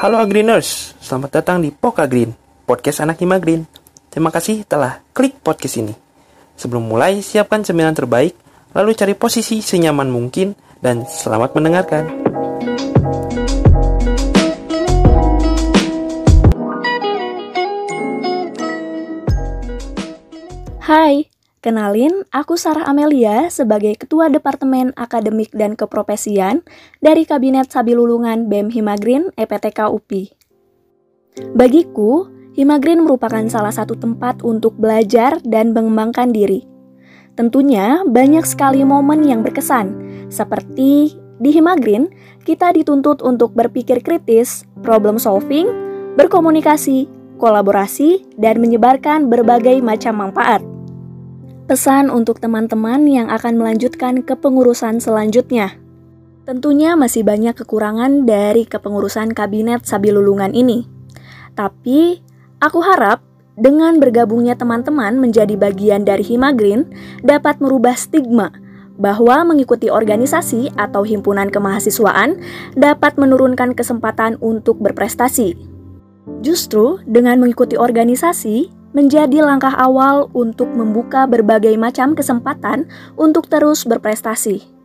Halo Agriners, selamat datang di Poka Green, podcast anak Hima Green. Terima kasih telah klik podcast ini. Sebelum mulai, siapkan cemilan terbaik, lalu cari posisi senyaman mungkin, dan selamat mendengarkan. Hai, kenalin aku Sarah Amelia sebagai Ketua Departemen Akademik dan Keprofesian dari Kabinet Sabilulungan BEM Himagrin EPTK UPI. Bagiku, Himagrin merupakan salah satu tempat untuk belajar dan mengembangkan diri. Tentunya banyak sekali momen yang berkesan, seperti di Himagrin, kita dituntut untuk berpikir kritis, problem solving, berkomunikasi, kolaborasi, dan menyebarkan berbagai macam manfaat. Pesan untuk teman-teman yang akan melanjutkan kepengurusan selanjutnya. Tentunya masih banyak kekurangan dari kepengurusan kabinet Sabilulungan ini. Tapi, aku harap dengan bergabungnya teman-teman menjadi bagian dari Himagrin dapat merubah stigma bahwa mengikuti organisasi atau himpunan kemahasiswaan dapat menurunkan kesempatan untuk berprestasi. Justru dengan mengikuti organisasi, menjadi langkah awal untuk membuka berbagai macam kesempatan untuk terus berprestasi.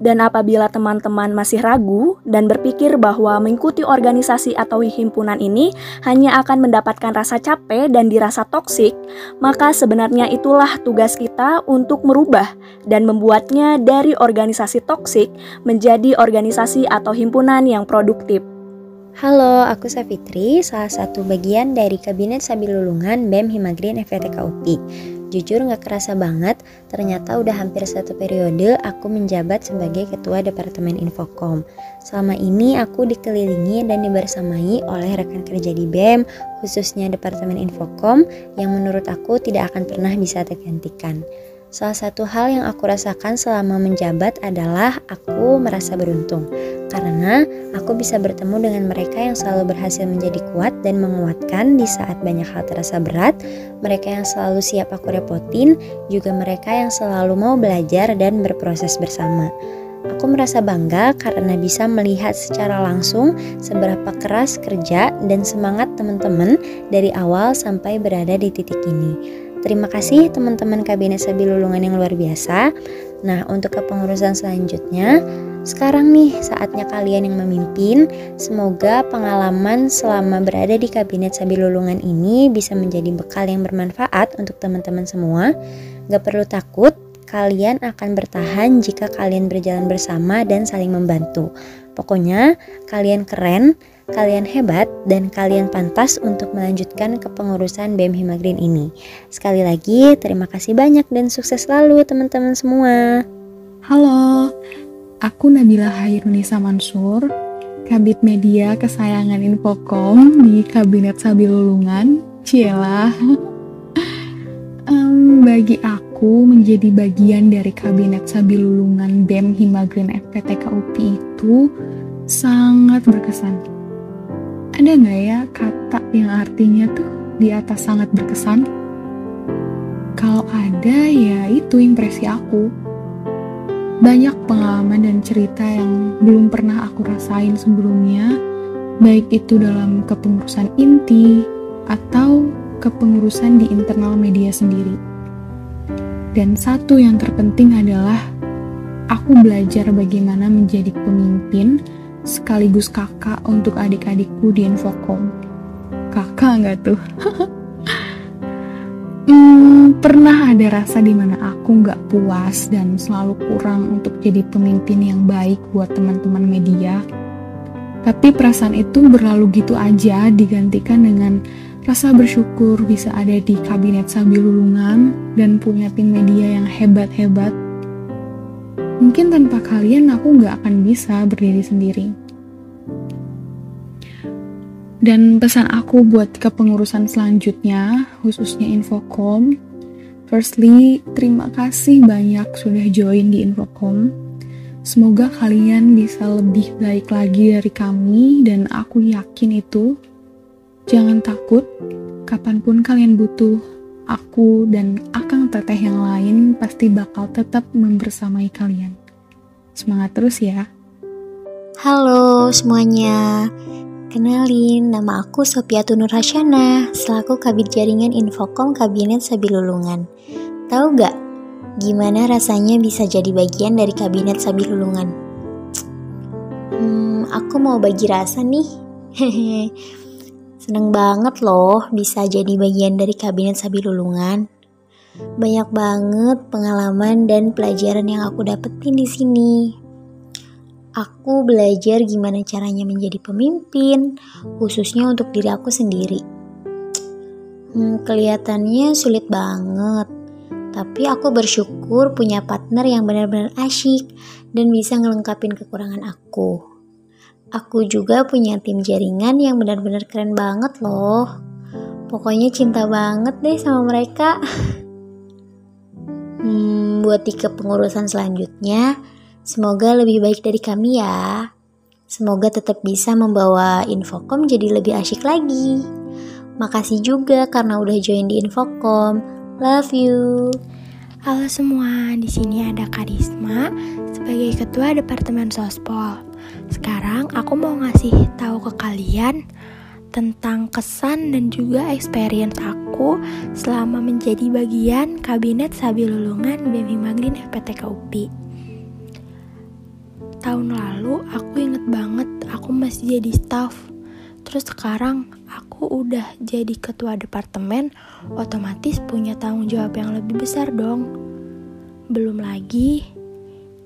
Dan apabila teman-teman masih ragu dan berpikir bahwa mengikuti organisasi atau himpunan ini hanya akan mendapatkan rasa capek dan dirasa toksik, maka sebenarnya itulah tugas kita untuk merubah dan membuatnya dari organisasi toksik menjadi organisasi atau himpunan yang produktif. Halo, aku Safitri, salah satu bagian dari Kabinet Sabilulungan BEM Himagrin FPTK UPI. Jujur nggak kerasa banget, ternyata udah hampir satu periode aku menjabat sebagai Ketua Departemen Infocom. Selama ini aku dikelilingi dan dibersamai oleh rekan kerja di BEM, khususnya Departemen Infocom, yang menurut aku tidak akan pernah bisa tergantikan. Salah satu hal yang aku rasakan selama menjabat adalah aku merasa beruntung karena aku bisa bertemu dengan mereka yang selalu berhasil menjadi kuat dan menguatkan di saat banyak hal terasa berat, mereka yang selalu siap aku repotin, juga mereka yang selalu mau belajar dan berproses bersama. Aku merasa bangga karena bisa melihat secara langsung seberapa keras kerja dan semangat teman-teman dari awal sampai berada di titik ini. Terima kasih teman-teman Kabinet Sabilulungan yang luar biasa. Nah, untuk kepengurusan selanjutnya, sekarang nih saatnya kalian yang memimpin. Semoga pengalaman selama berada di Kabinet Sabilulungan ini bisa menjadi bekal yang bermanfaat untuk teman-teman semua. Gak perlu takut, kalian akan bertahan jika kalian berjalan bersama dan saling membantu. Pokoknya, kalian keren kalian hebat dan kalian pantas untuk melanjutkan kepengurusan BEM Himagrin ini. Sekali lagi, terima kasih banyak dan sukses selalu teman-teman semua. Halo, aku Nabila Hairunisa Mansur, Kabit Media kesayangan Infocom di Kabinet Sabilulungan. Cielah. um, bagi aku menjadi bagian dari Kabinet Sabilulungan BEM Himagrin FPTK UPI itu sangat berkesan ada nggak ya kata yang artinya tuh di atas sangat berkesan? Kalau ada ya itu impresi aku. Banyak pengalaman dan cerita yang belum pernah aku rasain sebelumnya, baik itu dalam kepengurusan inti atau kepengurusan di internal media sendiri. Dan satu yang terpenting adalah aku belajar bagaimana menjadi pemimpin sekaligus kakak untuk adik-adikku di Infocom. Kakak nggak tuh? hmm, pernah ada rasa di mana aku nggak puas dan selalu kurang untuk jadi pemimpin yang baik buat teman-teman media. Tapi perasaan itu berlalu gitu aja digantikan dengan rasa bersyukur bisa ada di kabinet sambil lulungan dan punya tim media yang hebat-hebat Mungkin tanpa kalian aku nggak akan bisa berdiri sendiri. Dan pesan aku buat kepengurusan selanjutnya, khususnya Infocom. Firstly, terima kasih banyak sudah join di Infocom. Semoga kalian bisa lebih baik lagi dari kami dan aku yakin itu. Jangan takut, kapan pun kalian butuh aku dan akang teteh yang lain pasti bakal tetap membersamai kalian. Semangat terus ya. Halo semuanya. Kenalin, nama aku Sopiatu Nur Hasyana, selaku Kabit Jaringan Infokom Kabinet Sabilulungan. Tahu gak, gimana rasanya bisa jadi bagian dari Kabinet Sabilulungan? Hmm, aku mau bagi rasa nih. Seneng banget loh bisa jadi bagian dari Kabinet Sabilulungan. Banyak banget pengalaman dan pelajaran yang aku dapetin di sini. Aku belajar gimana caranya menjadi pemimpin, khususnya untuk diri aku sendiri. Hmm, kelihatannya sulit banget, tapi aku bersyukur punya partner yang benar-benar asyik dan bisa ngelengkapin kekurangan aku. Aku juga punya tim jaringan yang benar-benar keren banget loh. Pokoknya cinta banget deh sama mereka. Hmm, buat di kepengurusan selanjutnya, Semoga lebih baik dari kami ya. Semoga tetap bisa membawa Infocom jadi lebih asyik lagi. Makasih juga karena udah join di Infocom. Love you. Halo semua, di sini ada Karisma sebagai ketua Departemen Sospol. Sekarang aku mau ngasih tahu ke kalian tentang kesan dan juga experience aku selama menjadi bagian Kabinet Sabilulungan BEM Himagrin FPTK UPI tahun lalu aku inget banget aku masih jadi staff. Terus sekarang aku udah jadi ketua departemen otomatis punya tanggung jawab yang lebih besar dong. Belum lagi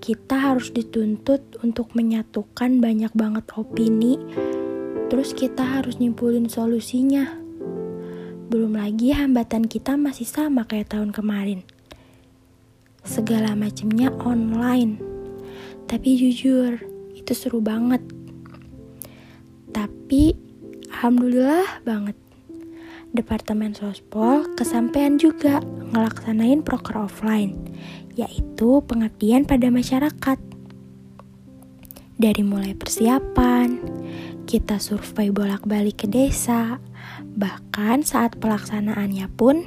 kita harus dituntut untuk menyatukan banyak banget opini terus kita harus nyimpulin solusinya belum lagi hambatan kita masih sama kayak tahun kemarin segala macamnya online tapi jujur, itu seru banget. Tapi alhamdulillah banget. Departemen Sospol kesampaian juga ngelaksanain proker offline, yaitu pengabdian pada masyarakat. Dari mulai persiapan, kita survei bolak-balik ke desa, bahkan saat pelaksanaannya pun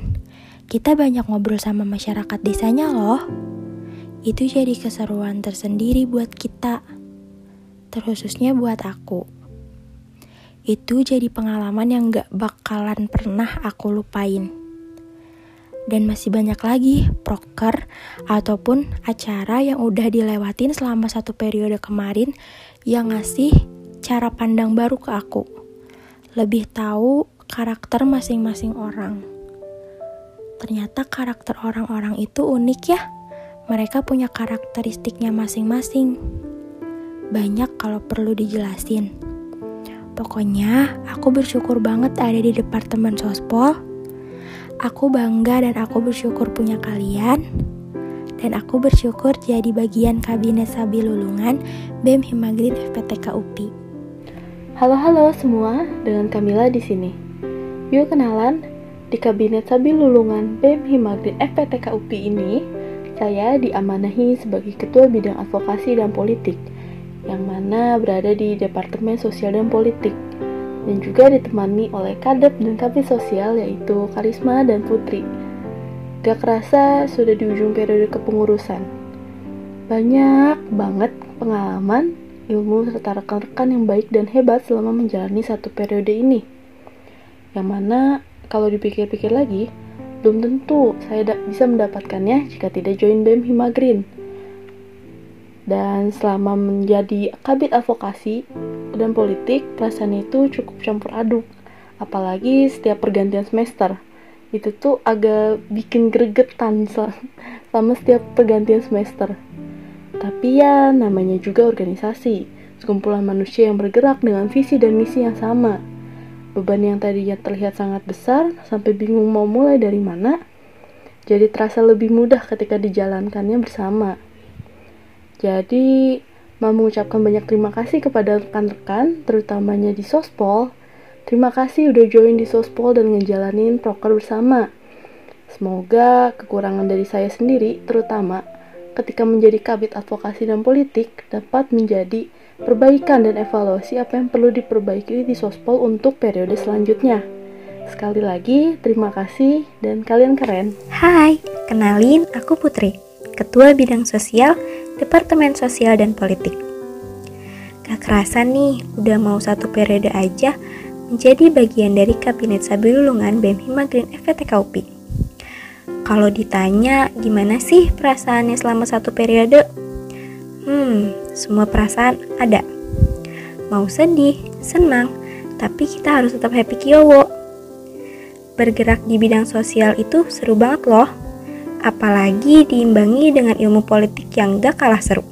kita banyak ngobrol sama masyarakat desanya loh itu jadi keseruan tersendiri buat kita, terkhususnya buat aku. Itu jadi pengalaman yang gak bakalan pernah aku lupain. Dan masih banyak lagi proker ataupun acara yang udah dilewatin selama satu periode kemarin yang ngasih cara pandang baru ke aku. Lebih tahu karakter masing-masing orang. Ternyata karakter orang-orang itu unik ya mereka punya karakteristiknya masing-masing. Banyak kalau perlu dijelasin. Pokoknya, aku bersyukur banget ada di Departemen Sospol. Aku bangga dan aku bersyukur punya kalian. Dan aku bersyukur jadi bagian Kabinet Sabi Lulungan BEM Himagrin FPTK UPI. Halo-halo semua, dengan Kamila di sini. Yuk kenalan, di Kabinet Sabi Lulungan BEM Himagrin FPTK UPI ini, saya diamanahi sebagai Ketua Bidang Advokasi dan Politik, yang mana berada di Departemen Sosial dan Politik, dan juga ditemani oleh Kadep dan Kabit Sosial yaitu Karisma dan Putri. Gak kerasa sudah di ujung periode kepengurusan. Banyak banget pengalaman, ilmu, serta rekan-rekan yang baik dan hebat selama menjalani satu periode ini. Yang mana kalau dipikir-pikir lagi, belum tentu saya bisa mendapatkannya jika tidak join BEM Himagrin. Dan selama menjadi kabit advokasi dan politik, perasaan itu cukup campur aduk. Apalagi setiap pergantian semester. Itu tuh agak bikin gregetan selama setiap pergantian semester. Tapi ya namanya juga organisasi, sekumpulan manusia yang bergerak dengan visi dan misi yang sama Beban yang tadinya terlihat sangat besar sampai bingung mau mulai dari mana, jadi terasa lebih mudah ketika dijalankannya bersama. Jadi, mau mengucapkan banyak terima kasih kepada rekan-rekan, terutamanya di Sospol. Terima kasih udah join di Sospol dan ngejalanin proker bersama. Semoga kekurangan dari saya sendiri, terutama ketika menjadi kabit advokasi dan politik, dapat menjadi perbaikan dan evaluasi apa yang perlu diperbaiki di Sospol untuk periode selanjutnya. Sekali lagi, terima kasih dan kalian keren. Hai, kenalin aku Putri, Ketua Bidang Sosial, Departemen Sosial dan Politik. Gak kerasa nih, udah mau satu periode aja menjadi bagian dari Kabinet Sabilulungan BEM Himagrin FPTK UPI. Kalau ditanya gimana sih perasaannya selama satu periode? Hmm, semua perasaan ada. Mau sedih, senang, tapi kita harus tetap happy kiowo. Bergerak di bidang sosial itu seru banget loh, apalagi diimbangi dengan ilmu politik yang gak kalah seru.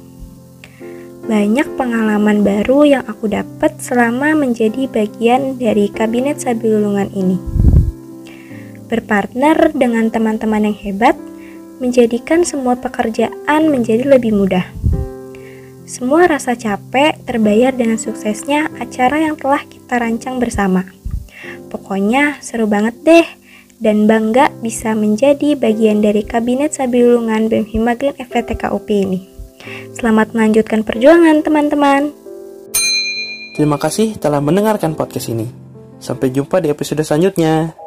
Banyak pengalaman baru yang aku dapat selama menjadi bagian dari Kabinet Sabilulungan ini. Berpartner dengan teman-teman yang hebat menjadikan semua pekerjaan menjadi lebih mudah. Semua rasa capek terbayar dengan suksesnya acara yang telah kita rancang bersama. Pokoknya seru banget deh dan bangga bisa menjadi bagian dari Kabinet Sabilulungan BEM Himagrin FPTK UP ini. Selamat melanjutkan perjuangan, teman-teman. Terima kasih telah mendengarkan podcast ini. Sampai jumpa di episode selanjutnya.